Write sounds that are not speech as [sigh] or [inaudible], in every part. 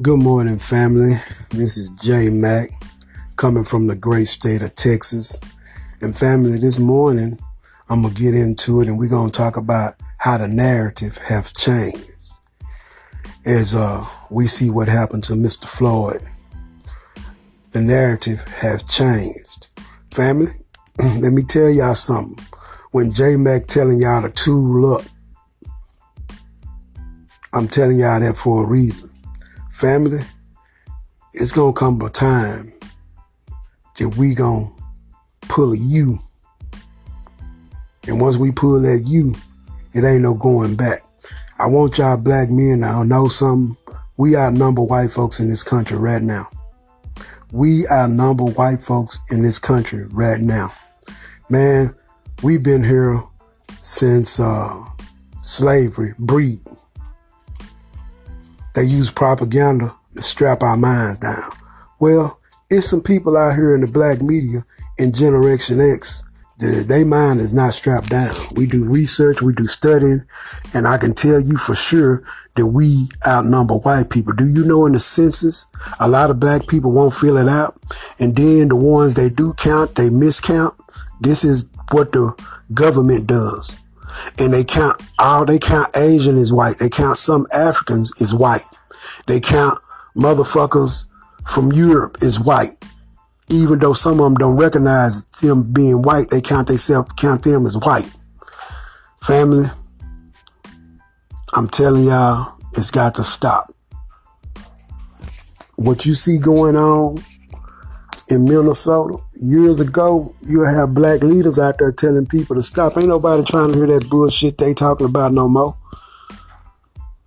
Good morning, family. This is J Mac coming from the great state of Texas. And family, this morning I'm gonna get into it and we're gonna talk about how the narrative have changed as uh, we see what happened to Mr. Floyd. The narrative have changed. Family, [clears throat] let me tell y'all something. When J Mac telling y'all to tool up, I'm telling y'all that for a reason Family, it's gonna come a time that we gonna pull a U. And once we pull that you, it ain't no going back. I want y'all black men to know something. We outnumber white folks in this country right now. We outnumber white folks in this country right now. Man, we've been here since uh, slavery, breed. They use propaganda to strap our minds down. Well, it's some people out here in the black media in Generation X that their mind is not strapped down. We do research, we do studying, and I can tell you for sure that we outnumber white people. Do you know in the census, a lot of black people won't fill it out, and then the ones they do count, they miscount. This is what the government does and they count all they count Asian as white. They count some Africans as white. They count motherfuckers from Europe as white. Even though some of them don't recognize them being white, they count themselves count them as white. Family, I'm telling y'all, it's got to stop. What you see going on in Minnesota years ago, you have black leaders out there telling people to stop. Ain't nobody trying to hear that bullshit they talking about no more.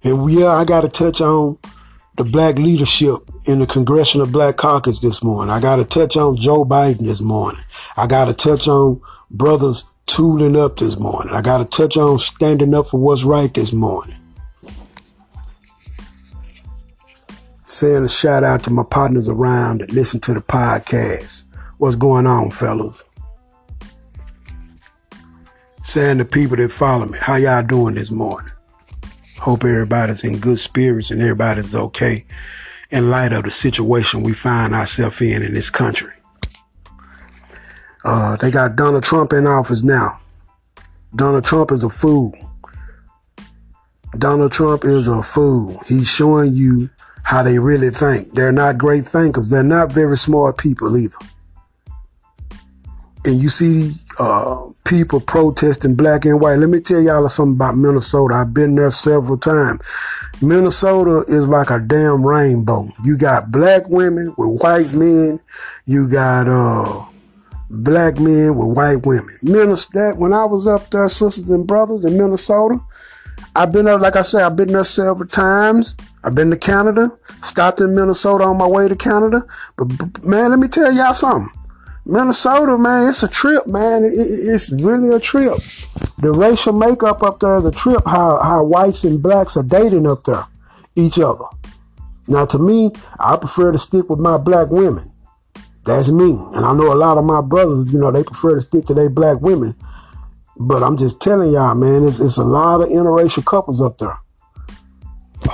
And yeah, I got to touch on the black leadership in the Congressional Black Caucus this morning. I got to touch on Joe Biden this morning. I got to touch on brothers tooling up this morning. I got to touch on standing up for what's right this morning. Saying a shout out to my partners around that listen to the podcast. What's going on, fellas? Saying the people that follow me, how y'all doing this morning? Hope everybody's in good spirits and everybody's okay in light of the situation we find ourselves in in this country. Uh, they got Donald Trump in office now. Donald Trump is a fool. Donald Trump is a fool. He's showing you how they really think. They're not great thinkers. They're not very smart people either. And you see uh, people protesting black and white. Let me tell y'all something about Minnesota. I've been there several times. Minnesota is like a damn rainbow. You got black women with white men. You got uh, black men with white women. Minnesota, when I was up there, sisters and brothers in Minnesota, I've been there, like I said, I've been there several times. I've been to Canada, stopped in Minnesota on my way to Canada. But, but man, let me tell y'all something. Minnesota, man, it's a trip, man. It, it's really a trip. The racial makeup up there is a trip. How how whites and blacks are dating up there, each other. Now, to me, I prefer to stick with my black women. That's me, and I know a lot of my brothers. You know, they prefer to stick to their black women. But I'm just telling y'all, man, it's, it's a lot of interracial couples up there.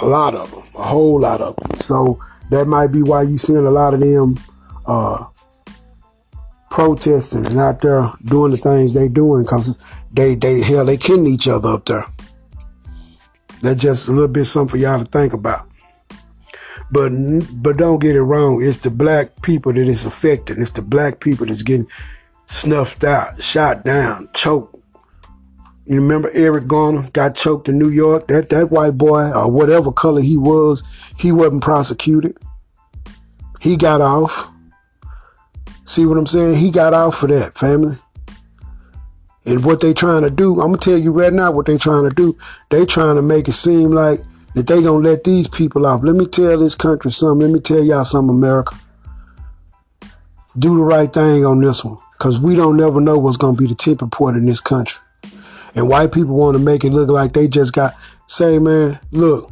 A lot of them, a whole lot of them. So that might be why you seeing a lot of them uh, protesting and out there doing the things they doing because they they hell they killing each other up there. That's just a little bit something for y'all to think about. But but don't get it wrong. It's the black people that is affected. It's the black people that's getting snuffed out, shot down, choked, you remember Eric Garner got choked in New York? That that white boy, or whatever color he was, he wasn't prosecuted. He got off. See what I'm saying? He got off for that, family. And what they trying to do, I'm gonna tell you right now what they trying to do. They trying to make it seem like that they gonna let these people off. Let me tell this country something. Let me tell y'all something, America. Do the right thing on this one. Cause we don't never know what's gonna be the tipping point in this country. And white people want to make it look like they just got, say, man, look,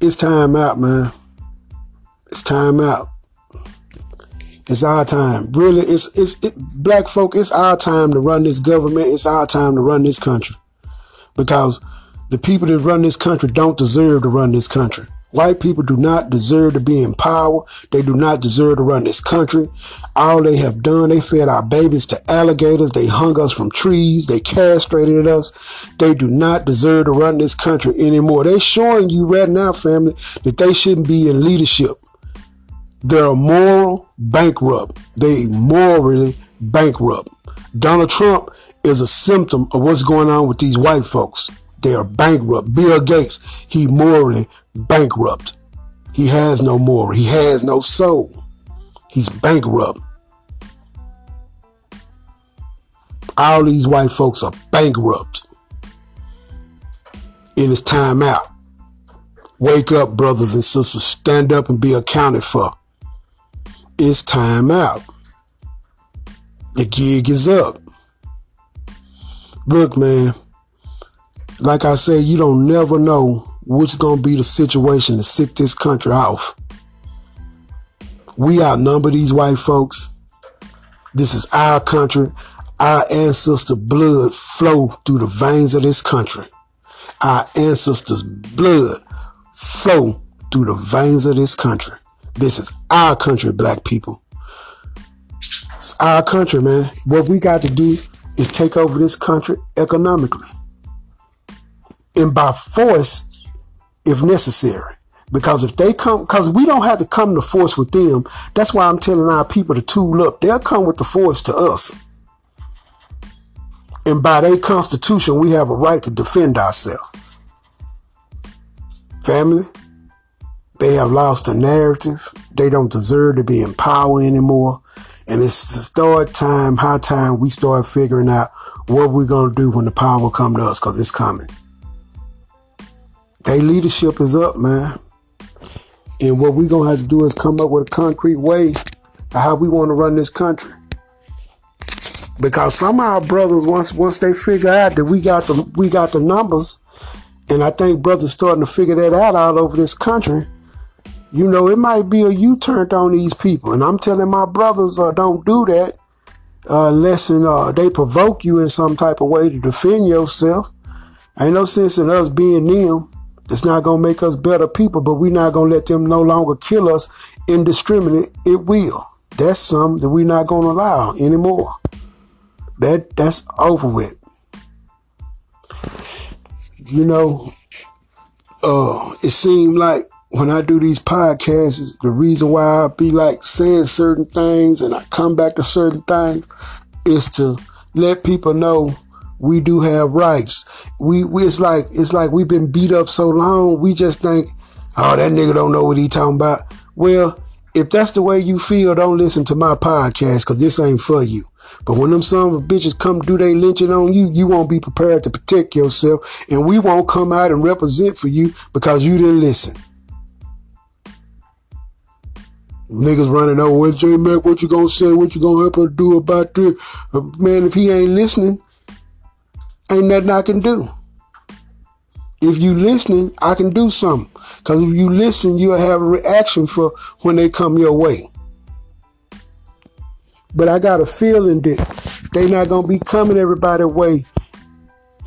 it's time out, man. It's time out. It's our time. Really, it's it's it, black folk. It's our time to run this government. It's our time to run this country, because the people that run this country don't deserve to run this country. White people do not deserve to be in power. They do not deserve to run this country. All they have done, they fed our babies to alligators. They hung us from trees. They castrated us. They do not deserve to run this country anymore. They're showing you right now, family, that they shouldn't be in leadership. They're a moral bankrupt. They morally bankrupt. Donald Trump is a symptom of what's going on with these white folks. They are bankrupt. Bill Gates, he morally bankrupt. He has no moral. He has no soul. He's bankrupt. All these white folks are bankrupt. And it's time out. Wake up, brothers and sisters. Stand up and be accounted for. It's time out. The gig is up. Look, man, like I said, you don't never know what's going to be the situation to sit this country off. We outnumber these white folks. This is our country. Our ancestors' blood flow through the veins of this country. Our ancestors' blood flow through the veins of this country. This is our country, black people. It's our country, man. What we got to do is take over this country economically and by force if necessary. Because if they come, because we don't have to come to force with them. That's why I'm telling our people to tool up. They'll come with the force to us. And by their constitution, we have a right to defend ourselves. Family, they have lost the narrative. They don't deserve to be in power anymore. And it's the start time, high time we start figuring out what we're going to do when the power come to us because it's coming. Their leadership is up, man. And what we're gonna have to do is come up with a concrete way how we want to run this country. Because some of our brothers, once once they figure out that we got the we got the numbers, and I think brothers starting to figure that out all over this country. You know, it might be a U-turn on these people, and I'm telling my brothers, uh, don't do that uh, unless uh, they provoke you in some type of way to defend yourself. Ain't no sense in us being them. It's not going to make us better people, but we're not going to let them no longer kill us indiscriminate. It will. That's something that we're not going to allow anymore. That that's over with. You know, uh, it seemed like when I do these podcasts, the reason why I be like saying certain things and I come back to certain things is to let people know we do have rights. We, we it's like it's like we've been beat up so long. We just think, oh, that nigga don't know what he talking about. Well, if that's the way you feel, don't listen to my podcast because this ain't for you. But when them son of bitches come do they lynching on you, you won't be prepared to protect yourself, and we won't come out and represent for you because you didn't listen. Niggas running over, J Mac, what you gonna say, what you gonna help her do about this? Uh, man, if he ain't listening, ain't nothing I can do. If you listening, I can do something. Because if you listen, you'll have a reaction for when they come your way. But I got a feeling that they not gonna be coming everybody way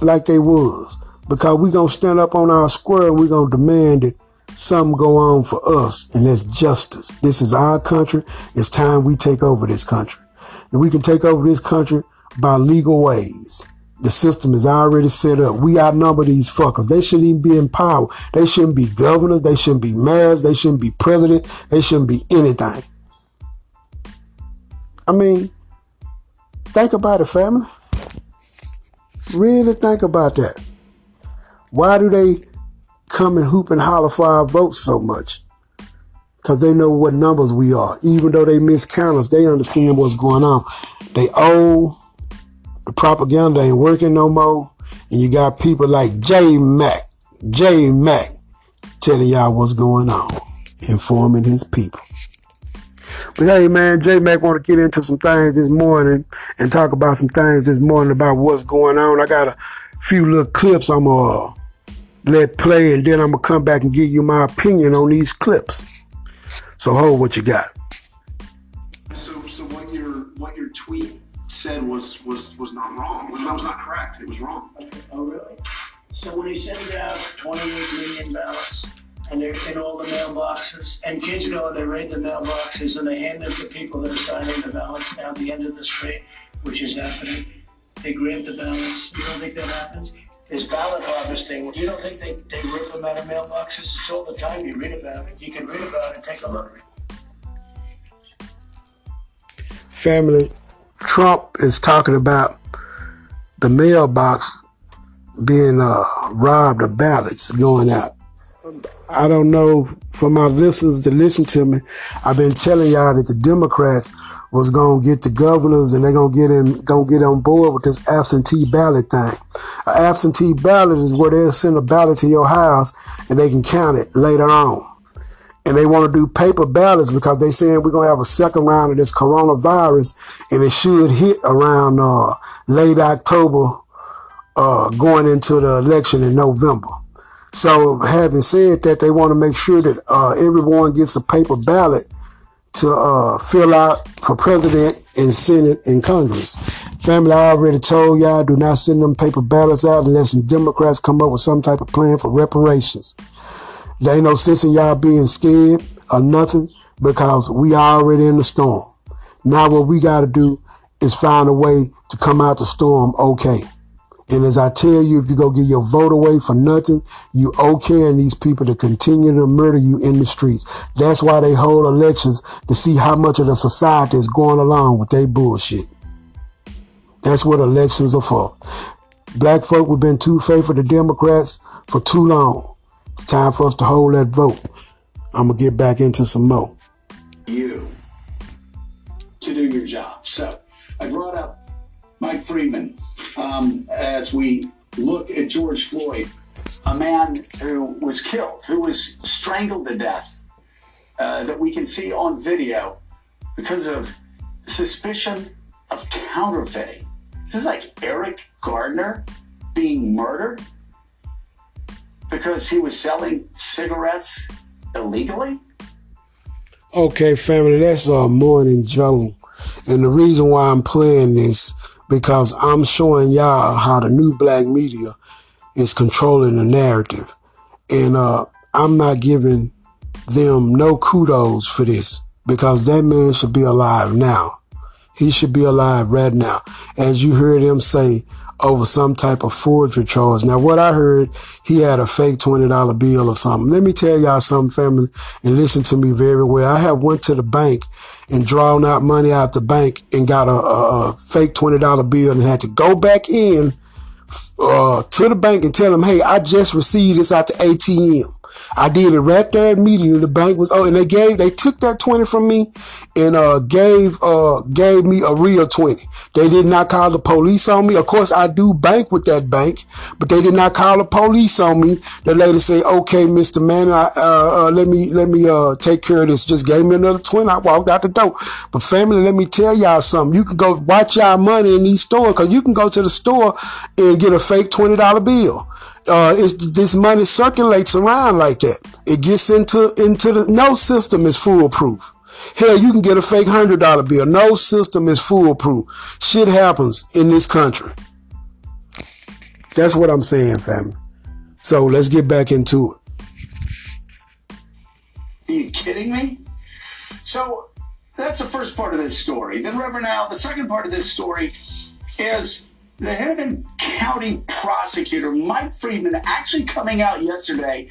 like they was. Because we gonna stand up on our square and we gonna demand that something go on for us, and that's justice. This is our country. It's time we take over this country. And we can take over this country by legal ways. The system is already set up. We outnumber these fuckers. They shouldn't even be in power. They shouldn't be governors. They shouldn't be mayors. They shouldn't be president. They shouldn't be anything. I mean, think about it, family. Really think about that. Why do they come and hoop and holler for our votes so much? Because they know what numbers we are. Even though they miscount us, they understand what's going on. They owe the propaganda ain't working no more. And you got people like J Mac, J Mac, telling y'all what's going on, informing his people. But hey, man, J Mac want to get into some things this morning and talk about some things this morning about what's going on. I got a few little clips I'm gonna uh, let play, and then I'm gonna come back and give you my opinion on these clips. So hold what you got. So, so what your what your tweet said was was was not wrong. Was, that was not correct. It was wrong. Oh, really? So when he sends out 28 million ballots and they're in all the mailboxes. And kids go and they raid the mailboxes and they hand them to people that are signing the ballots down the end of the street, which is happening. They grab the ballots. You don't think that happens? There's ballot harvesting. You don't think they, they rip them out of mailboxes? It's all the time. You read about it. You can read about it. Take a look. Family, Trump is talking about the mailbox being uh, robbed of ballots going out. I don't know for my listeners to listen to me. I've been telling y'all that the Democrats was gonna get the governors and they're gonna get in, gonna get on board with this absentee ballot thing. An absentee ballot is where they'll send a ballot to your house and they can count it later on. And they want to do paper ballots because they saying we're gonna have a second round of this coronavirus and it should hit around uh, late October, uh, going into the election in November. So, having said that, they want to make sure that uh, everyone gets a paper ballot to uh, fill out for president and senate and Congress. Family, I already told y'all do not send them paper ballots out unless the Democrats come up with some type of plan for reparations. There ain't no sense in y'all being scared or nothing because we already in the storm. Now what we got to do is find a way to come out the storm okay. And as I tell you, if you go get your vote away for nothing, you okaying these people to continue to murder you in the streets. That's why they hold elections to see how much of the society is going along with their bullshit. That's what elections are for. Black folk, we've been too faithful to Democrats for too long. It's time for us to hold that vote. I'm gonna get back into some more. You to do your job. So I brought up Mike Freeman um, as we look at George Floyd, a man who was killed, who was strangled to death, uh, that we can see on video because of suspicion of counterfeiting. This is like Eric Gardner being murdered because he was selling cigarettes illegally. Okay, family, that's uh, Morning Joe. And the reason why I'm playing this because I'm showing y'all how the new black media is controlling the narrative. And uh, I'm not giving them no kudos for this because that man should be alive now. He should be alive right now. As you heard him say, over some type of forgery charge. Now, what I heard, he had a fake $20 bill or something. Let me tell y'all something, family, and listen to me very well. I have went to the bank and drawn out money out the bank and got a, a, a fake $20 bill and had to go back in uh, to the bank and tell them, hey, I just received this out the ATM. I did it right there immediately. The bank was oh, and they gave they took that twenty from me and uh gave uh gave me a real twenty. They did not call the police on me. Of course, I do bank with that bank, but they did not call the police on me. The lady said, "Okay, Mister Man, I, uh, uh, let me let me uh take care of this." Just gave me another twenty. I walked out the door. But family, let me tell y'all something. You can go watch y'all money in these stores because you can go to the store and get a fake twenty dollar bill uh, this money circulates around like that. It gets into into the no system is foolproof. Hell, you can get a fake hundred dollar bill. No system is foolproof. Shit happens in this country. That's what I'm saying, family. So let's get back into it. Are you kidding me? So that's the first part of this story. Then, Reverend Al, the second part of this story is the Hennepin County prosecutor, Mike Freeman, actually coming out yesterday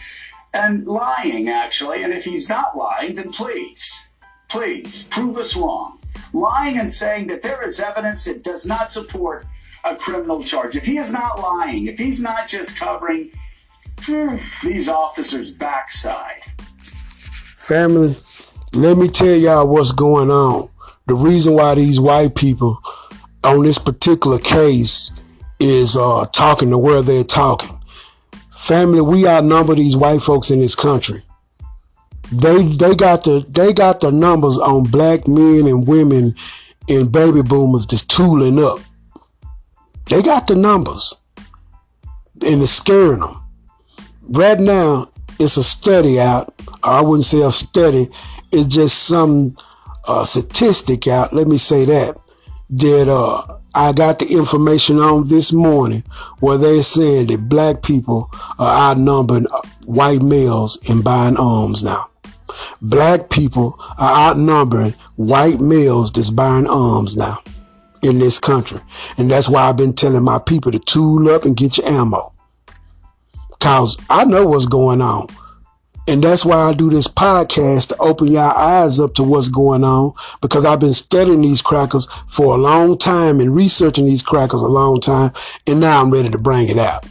and lying, actually. And if he's not lying, then please, please prove us wrong. Lying and saying that there is evidence that does not support a criminal charge. If he is not lying, if he's not just covering hmm, these officers' backside. Family, let me tell y'all what's going on. The reason why these white people on this particular case is uh, talking to where they're talking. Family, we outnumber these white folks in this country. They they got the they got the numbers on black men and women and baby boomers just tooling up. They got the numbers. And it's scaring them. Right now, it's a study out. I wouldn't say a study. It's just some uh, statistic out. Let me say that that uh, I got the information on this morning where they're saying that black people are outnumbering white males in buying arms now. Black people are outnumbering white males that's buying arms now in this country. And that's why I've been telling my people to tool up and get your ammo. Cause I know what's going on. And that's why I do this podcast to open your eyes up to what's going on because I've been studying these crackers for a long time and researching these crackers a long time. And now I'm ready to bring it out.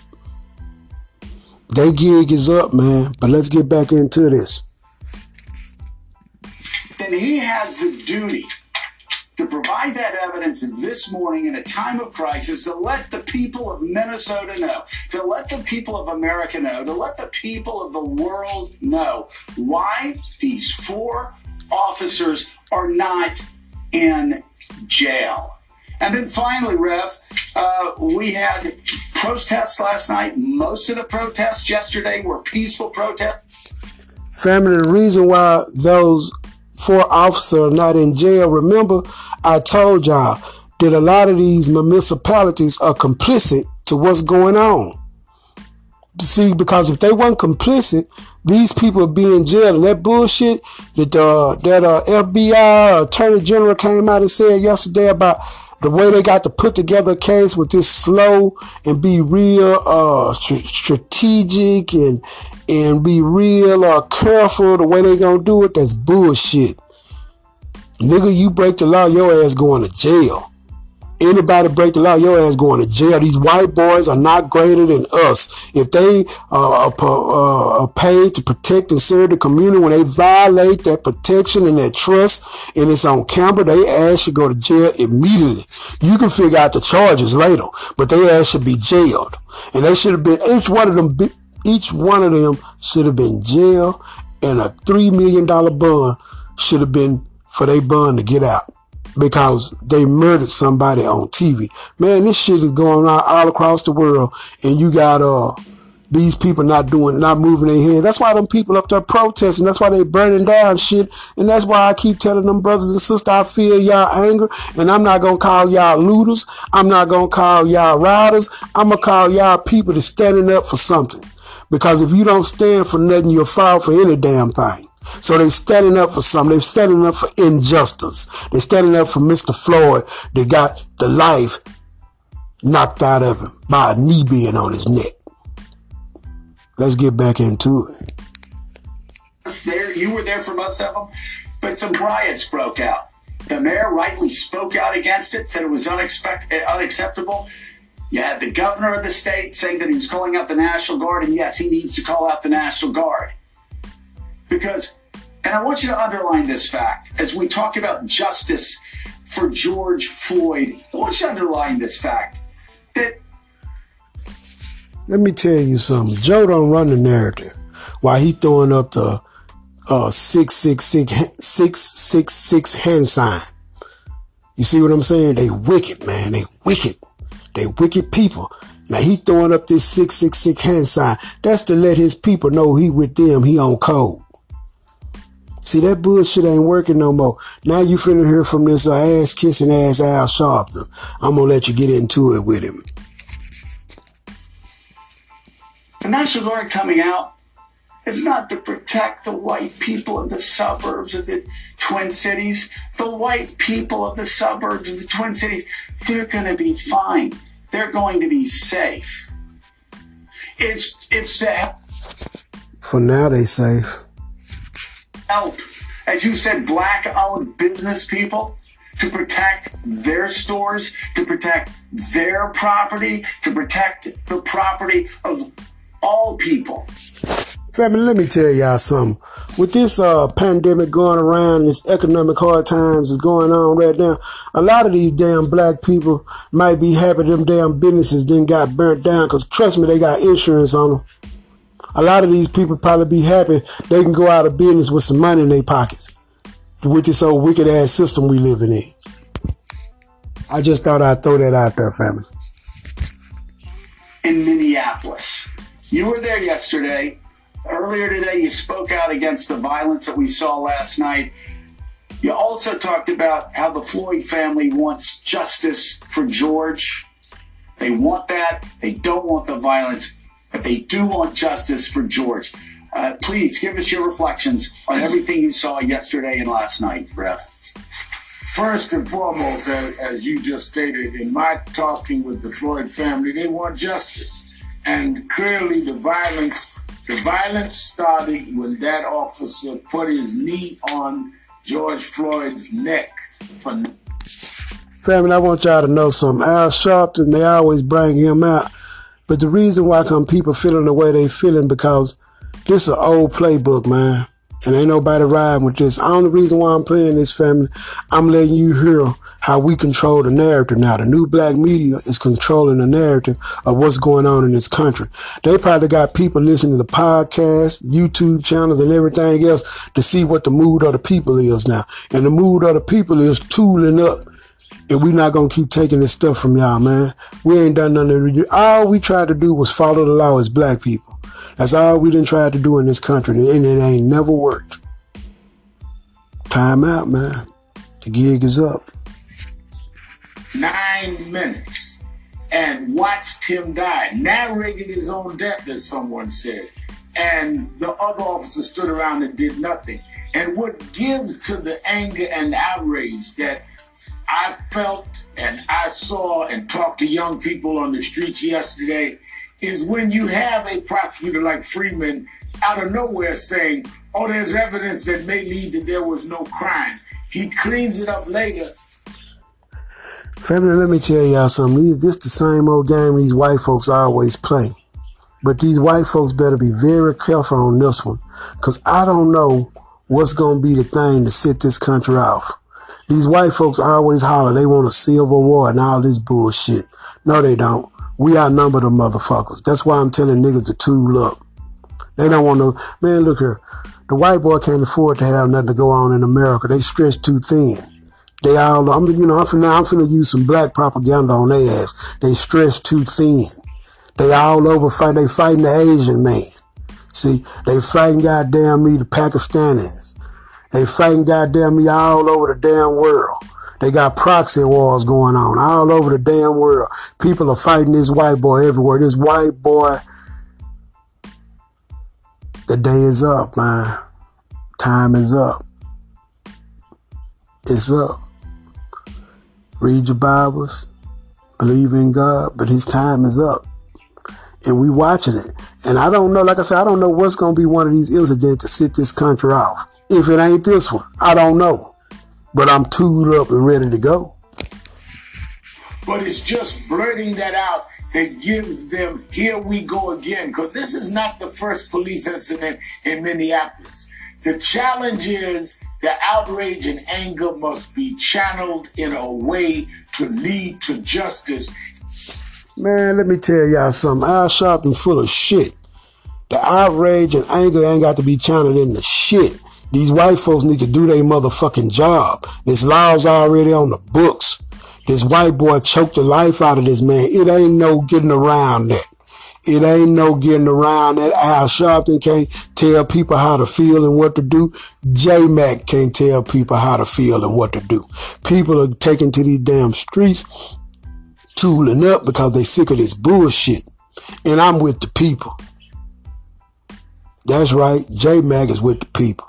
They gig is up, man. But let's get back into this. Then he has the duty to provide that evidence this morning in a time of crisis to let the people of Minnesota know, to let the people of America know, to let the people of the world know why these four officers are not in jail. And then finally, Rev, uh, we had protests last night. Most of the protests yesterday were peaceful protests. Family, the reason why those four officer not in jail, remember, I told y'all that a lot of these municipalities are complicit to what's going on. See, because if they weren't complicit, these people would be in jail. And that bullshit that uh, that uh, FBI Attorney General came out and said yesterday about the way they got to put together a case with this slow and be real uh, strategic and and be real or careful the way they gonna do it, that's bullshit. Nigga, you break the law, your ass going to jail. Anybody break the law, your ass going to jail. These white boys are not greater than us. If they uh, uh, are paid to protect and serve the community, when they violate that protection and that trust, and it's on camera, they ass should go to jail immediately. You can figure out the charges later, but they ass should be jailed. And they should have been, each one of them, each one of them should have been jailed, and a $3 million bond should have been for their bond to get out because they murdered somebody on TV. Man, this shit is going on all across the world, and you got uh these people not doing, not moving their head. That's why them people up there protesting. That's why they burning down shit. And that's why I keep telling them brothers and sisters, I feel y'all anger. And I'm not going to call y'all looters. I'm not going to call y'all riders. I'm going to call y'all people that's standing up for something. Because if you don't stand for nothing, you'll fall for any damn thing. So they're standing up for something. They're standing up for injustice. They're standing up for Mr. Floyd They got the life knocked out of him by a knee being on his neck. Let's get back into it. There, you were there for most of them, but some riots broke out. The mayor rightly spoke out against it, said it was unexpect- uh, unacceptable. You had the governor of the state saying that he was calling out the National Guard, and yes, he needs to call out the National Guard. Because, and I want you to underline this fact as we talk about justice for George Floyd, I want you to underline this fact that. Let me tell you something. Joe don't run the narrative while he throwing up the uh, 666, 666 hand sign. You see what I'm saying? They wicked, man. They wicked. They wicked people. Now he throwing up this 666 hand sign. That's to let his people know he with them. He on code. See, that bullshit ain't working no more. Now you finna hear from this uh, ass kissing ass Al Sharpton. I'm gonna let you get into it with him. The National Guard coming out is not to protect the white people of the suburbs of the Twin Cities. The white people of the suburbs of the Twin Cities, they're gonna be fine they're going to be safe. It's it's to help. For now, they safe. Help, as you said, black-owned business people to protect their stores, to protect their property, to protect the property of all people. Family, let me tell y'all something with this uh, pandemic going around, this economic hard times is going on right now, a lot of these damn black people might be happy them damn businesses didn't got burnt down because trust me, they got insurance on them. A lot of these people probably be happy they can go out of business with some money in their pockets with this old wicked ass system we living in. I just thought I'd throw that out there, family. In Minneapolis. You were there yesterday Earlier today, you spoke out against the violence that we saw last night. You also talked about how the Floyd family wants justice for George. They want that. They don't want the violence. but they do want justice for George. Uh, please give us your reflections on everything you saw yesterday and last night, Rev. First and foremost, as, as you just stated, in my talking with the Floyd family, they want justice. And clearly the violence, the violence started when that officer put his knee on George Floyd's neck for Family, I want y'all to know something. Al Sharpton, they always bring him out. But the reason why come people feeling the way they feeling because this is an old playbook, man. And ain't nobody riding with this. The only reason why I'm playing this family, I'm letting you hear how we control the narrative now. The new black media is controlling the narrative of what's going on in this country. They probably got people listening to the podcasts, YouTube channels, and everything else to see what the mood of the people is now. And the mood of the people is tooling up. And we're not gonna keep taking this stuff from y'all, man. We ain't done nothing. All we tried to do was follow the law as black people. That's all we didn't try to do in this country, and it ain't never worked. Time out, man. The gig is up. Nine minutes and watched him die, narrated his own death, as someone said. And the other officers stood around and did nothing. And what gives to the anger and outrage that I felt and I saw and talked to young people on the streets yesterday is when you have a prosecutor like Freeman out of nowhere saying, oh, there's evidence that may lead that there was no crime. He cleans it up later. Family, let me tell y'all something. These, this the same old game these white folks always play. But these white folks better be very careful on this one. Because I don't know what's going to be the thing to set this country off. These white folks always holler they want a civil war and all this bullshit. No, they don't. We outnumber the motherfuckers. That's why I'm telling niggas to tool up. They don't want to, man, look here. The white boy can't afford to have nothing to go on in America. They stretch too thin. They all, I'm, you know, I'm finna, I'm finna use some black propaganda on their ass. They stretch too thin. They all over fight, they fighting the Asian man. See, they fighting goddamn me, the Pakistanis. They fighting goddamn me all over the damn world. They got proxy wars going on all over the damn world. People are fighting this white boy everywhere. This white boy, the day is up, man. Time is up. It's up. Read your Bibles, believe in God, but his time is up. And we watching it. And I don't know, like I said, I don't know what's going to be one of these incidents to sit this country off. If it ain't this one, I don't know but I'm tooled up and ready to go. But it's just blurting that out that gives them, here we go again, because this is not the first police incident in Minneapolis. The challenge is the outrage and anger must be channeled in a way to lead to justice. Man, let me tell y'all something. Al Sharpton full of shit. The outrage and anger ain't got to be channeled in the shit. These white folks need to do their motherfucking job. This law's already on the books. This white boy choked the life out of this man. It ain't no getting around that. It ain't no getting around that. Al Sharpton can't tell people how to feel and what to do. J Mac can't tell people how to feel and what to do. People are taking to these damn streets, tooling up because they sick of this bullshit. And I'm with the people. That's right. J Mac is with the people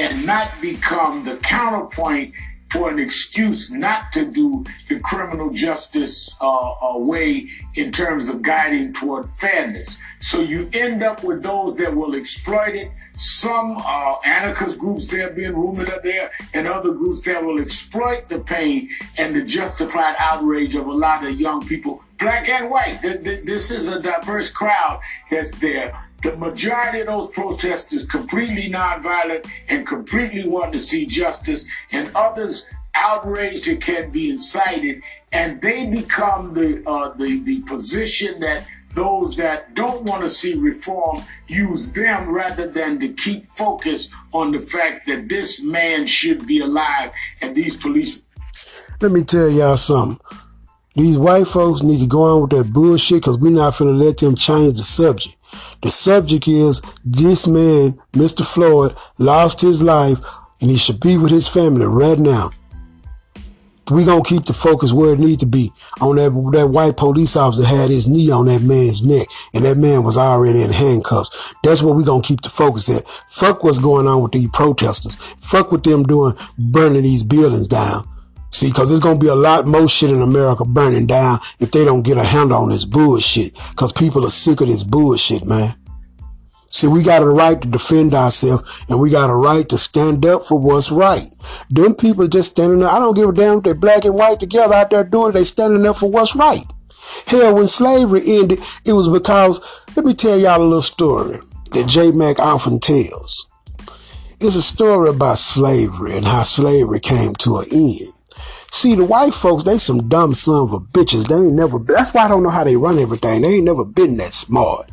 and not become the counterpoint for an excuse not to do the criminal justice uh, uh, way in terms of guiding toward fairness. So you end up with those that will exploit it. Some uh, anarchist groups there being rumored up there, and other groups that will exploit the pain and the justified outrage of a lot of young people, black and white. This is a diverse crowd that's there the majority of those protesters completely nonviolent and completely want to see justice, and others outraged it can be incited, and they become the uh, the the position that those that don't want to see reform use them rather than to keep focus on the fact that this man should be alive and these police. Let me tell y'all something. These white folks need to go on with that bullshit because we're not going to let them change the subject. The subject is this man, Mr. Floyd, lost his life and he should be with his family right now. we gonna keep the focus where it need to be on that that white police officer had his knee on that man's neck and that man was already in handcuffs. That's what we gonna keep the focus at. Fuck what's going on with these protesters. Fuck what them doing burning these buildings down. See, because there's going to be a lot more shit in America burning down if they don't get a handle on this bullshit. Because people are sick of this bullshit, man. See, we got a right to defend ourselves and we got a right to stand up for what's right. Them people just standing there. I don't give a damn if they're black and white together out there doing it. They standing up for what's right. Hell, when slavery ended, it was because, let me tell y'all a little story that J. Mac often tells. It's a story about slavery and how slavery came to an end. See, the white folks, they some dumb son of bitches. They ain't never, that's why I don't know how they run everything. They ain't never been that smart.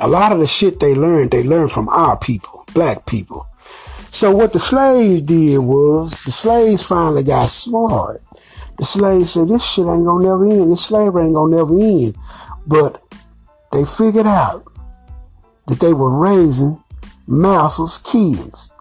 A lot of the shit they learned, they learned from our people, black people. So what the slaves did was, the slaves finally got smart. The slaves said, this shit ain't gonna never end. This slavery ain't gonna never end. But they figured out that they were raising masters' kids.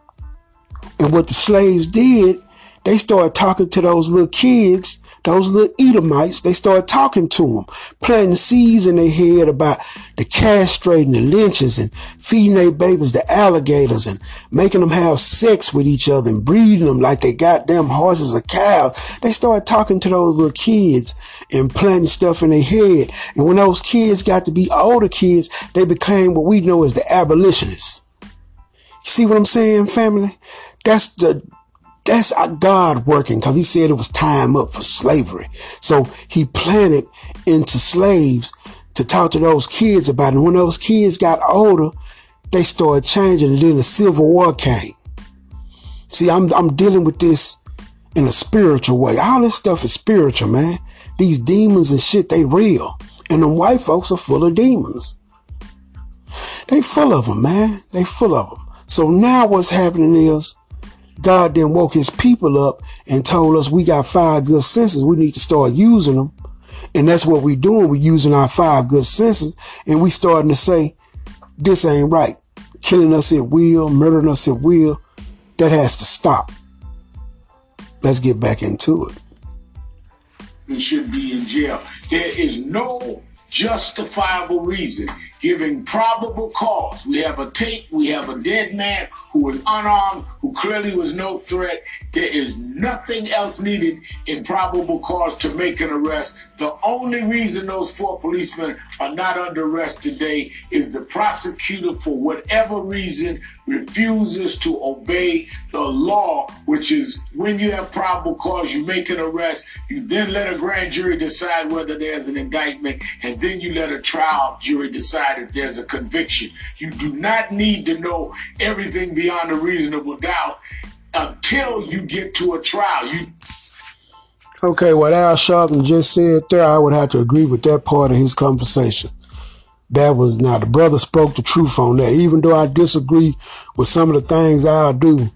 And what the slaves did, they started talking to those little kids those little Edomites, they started talking to them, planting seeds in their head about the castrating, the lynches, and feeding their babies to alligators and making them have sex with each other and breeding them like they got them horses or cows. They started talking to those little kids and planting stuff in their head. And when those kids got to be older kids, they became what we know as the abolitionists. You see what I'm saying, family? That's the that's God working because he said it was time up for slavery. So he planted into slaves to talk to those kids about it. And when those kids got older, they started changing and then the Civil War came. See, I'm, I'm dealing with this in a spiritual way. All this stuff is spiritual, man. These demons and shit, they real. And the white folks are full of demons. They full of them, man. They full of them. So now what's happening is God then woke his people up and told us we got five good senses. We need to start using them. And that's what we're doing. We're using our five good senses and we starting to say, this ain't right. Killing us at will, murdering us at will. That has to stop. Let's get back into it. He should be in jail. There is no justifiable reason giving probable cause. We have a tape, we have a dead man who was unarmed, who clearly was no threat. There is nothing else needed in probable cause to make an arrest. The only reason those four policemen are not under arrest today is the prosecutor, for whatever reason, refuses to obey the law, which is when you have probable cause, you make an arrest, you then let a grand jury decide whether there's an indictment, and then you let a trial jury decide if there's a conviction. You do not need to know everything beyond a reasonable doubt until you get to a trial. You Okay, what Al Sharpton just said there, I would have to agree with that part of his conversation. That was now the brother spoke the truth on that. Even though I disagree with some of the things I'll do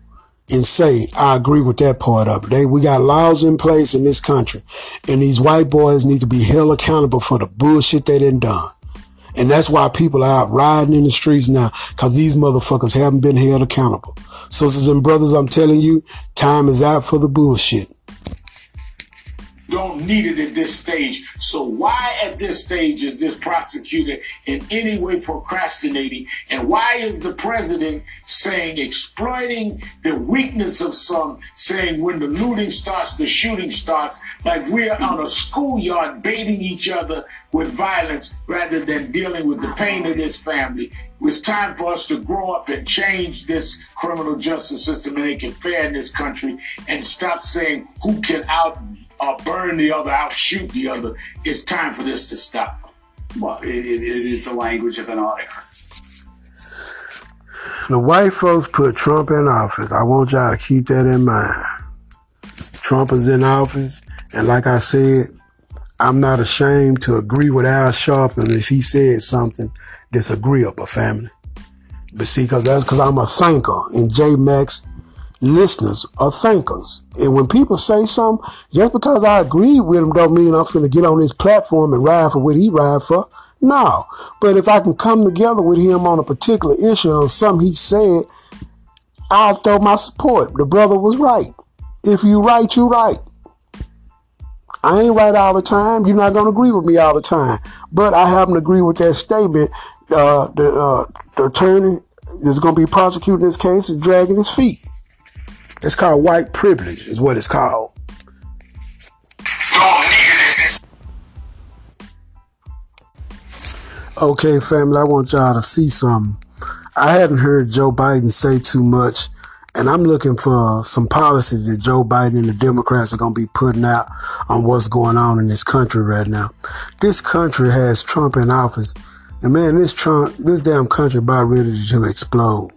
and say, I agree with that part of it. They, we got laws in place in this country, and these white boys need to be held accountable for the bullshit they done done. And that's why people are out riding in the streets now, because these motherfuckers haven't been held accountable. Sisters and brothers, I'm telling you, time is out for the bullshit don't need it at this stage. So why at this stage is this prosecutor in any way procrastinating? And why is the president saying exploiting the weakness of some, saying when the looting starts, the shooting starts, like we're on a schoolyard baiting each other with violence rather than dealing with the pain of this family. It's time for us to grow up and change this criminal justice system and make it fair in this country and stop saying who can out uh, burn the other, outshoot the other. It's time for this to stop. Well, it, it, it is the language of an auditor. The white folks put Trump in office. I want y'all to keep that in mind. Trump is in office, and like I said, I'm not ashamed to agree with Al Sharpton if he said something disagreeable, family. But see, cause that's cause I'm a thinker, and J Mac's listeners are thinkers. And when people say something, just because I agree with them don't mean I'm finna get on his platform and ride for what he ride for. No. But if I can come together with him on a particular issue or something he said, I'll throw my support. The brother was right. If you right, you right. I ain't right all the time. You're not gonna agree with me all the time. But I happen to agree with that statement. Uh, the uh, the attorney that's gonna be prosecuting this case is dragging his feet. It's called white privilege, is what it's called. Okay, family, I want y'all to see something. I hadn't heard Joe Biden say too much, and I'm looking for some policies that Joe Biden and the Democrats are going to be putting out on what's going on in this country right now. This country has Trump in office, and man, this Trump, this damn country about ready to explode.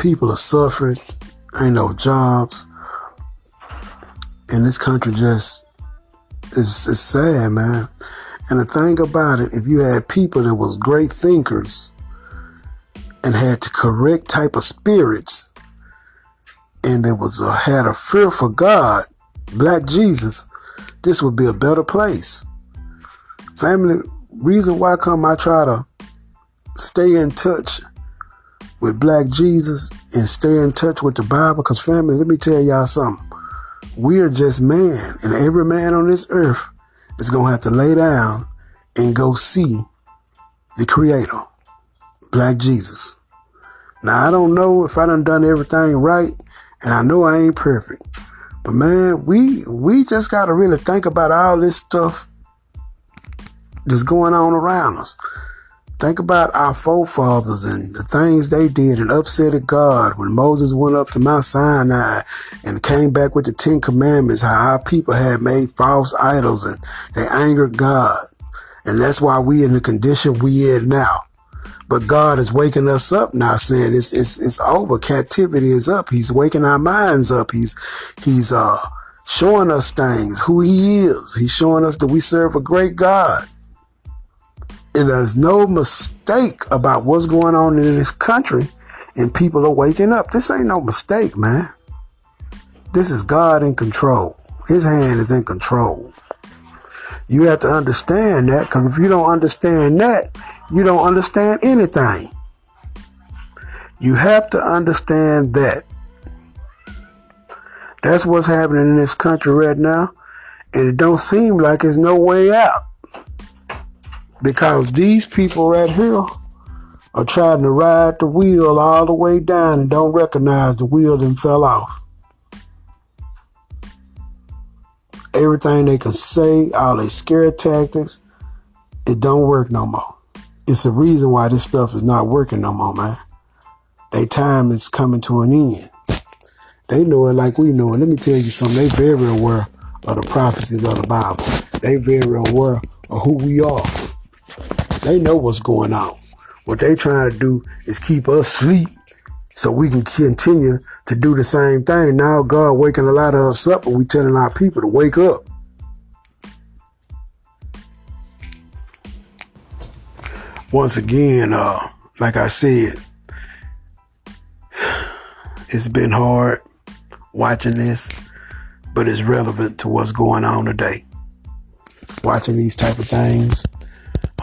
People are suffering, ain't no jobs, and this country just is it's sad, man. And the thing about it, if you had people that was great thinkers and had the correct type of spirits, and there was a, had a fear for God, Black Jesus, this would be a better place. Family, reason why come I try to stay in touch with Black Jesus and stay in touch with the Bible, because family, let me tell y'all something. We are just man, and every man on this earth is going to have to lay down and go see the creator, Black Jesus. Now, I don't know if I done done everything right, and I know I ain't perfect. But man, we we just got to really think about all this stuff that's going on around us. Think about our forefathers and the things they did and upset God when Moses went up to Mount Sinai and came back with the Ten Commandments, how our people had made false idols and they angered God. And that's why we in the condition we in now. But God is waking us up now, saying it's it's it's over. Captivity is up. He's waking our minds up. He's he's uh showing us things, who he is. He's showing us that we serve a great God. There's no mistake about what's going on in this country, and people are waking up. This ain't no mistake, man. This is God in control. His hand is in control. You have to understand that because if you don't understand that, you don't understand anything. You have to understand that. That's what's happening in this country right now. And it don't seem like there's no way out. Because these people right here are trying to ride the wheel all the way down and don't recognize the wheel then fell off. Everything they can say, all their scare tactics, it don't work no more. It's a reason why this stuff is not working no more, man. Their time is coming to an end. They know it like we know it. Let me tell you something. They very aware of the prophecies of the Bible. They very aware of who we are. They know what's going on. What they trying to do is keep us asleep so we can continue to do the same thing. Now God waking a lot of us up and we telling our people to wake up. Once again, uh, like I said, it's been hard watching this, but it's relevant to what's going on today. Watching these type of things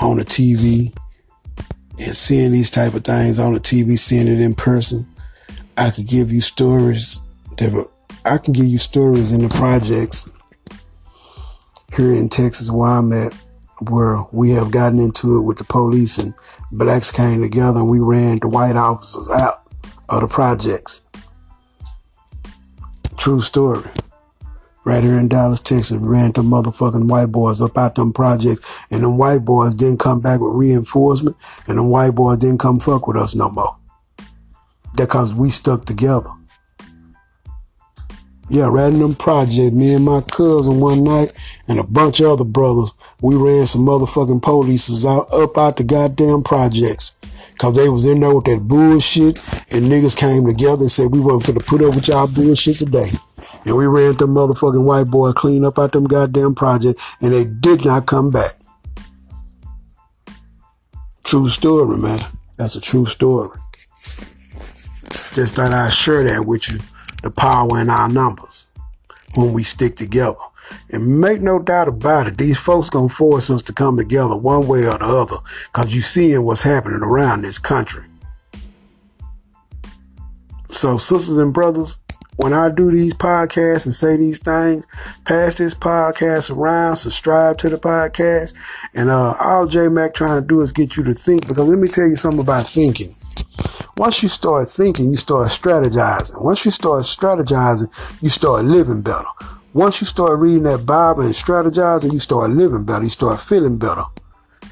on the TV and seeing these type of things on the TV, seeing it in person, I could give you stories that I can give you stories in the projects here in Texas where I'm at, where we have gotten into it with the police and blacks came together and we ran the white officers out of the projects. True story right here in Dallas, Texas. Ran them motherfucking white boys up out them projects, and them white boys didn't come back with reinforcement, and them white boys didn't come fuck with us no more. That cause we stuck together. Yeah, right in them projects, me and my cousin one night and a bunch of other brothers, we ran some motherfucking polices out up out the goddamn projects. Cause they was in there with that bullshit and niggas came together and said we wasn't finna put up with y'all bullshit today. And we ran them motherfucking white boy clean up out them goddamn projects and they did not come back. True story, man. That's a true story. Just thought I'd share that with you. The power in our numbers when we stick together. And make no doubt about it, these folks gonna force us to come together one way or the other, cause you seeing what's happening around this country. So, sisters and brothers, when I do these podcasts and say these things, pass this podcast around, subscribe to the podcast. And uh, all J Mac trying to do is get you to think. Because let me tell you something about thinking. Once you start thinking, you start strategizing. Once you start strategizing, you start living better. Once you start reading that Bible and strategizing, you start living better. You start feeling better.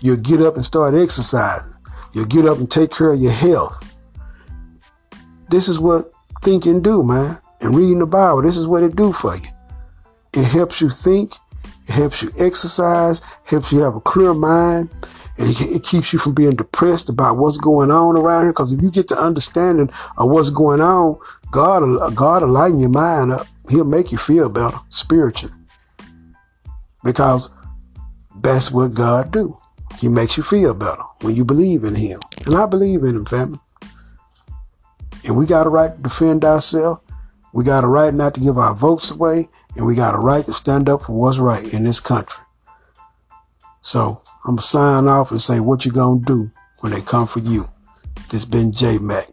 You'll get up and start exercising. You'll get up and take care of your health. This is what thinking do, man. And reading the Bible, this is what it do for you. It helps you think. It helps you exercise. Helps you have a clear mind. And it, keeps you from being depressed about what's going on around here. Because if you get the understanding of what's going on, God, God will lighten your mind up. He'll make you feel better spiritually. Because that's what God do. He makes you feel better when you believe in him. And I believe in him, family. And we got a right to defend ourselves. We got a right not to give our votes away. And we got a right to stand up for what's right in this country. So I'm to sign off and say what you going to do when they come for you. This been J Mac.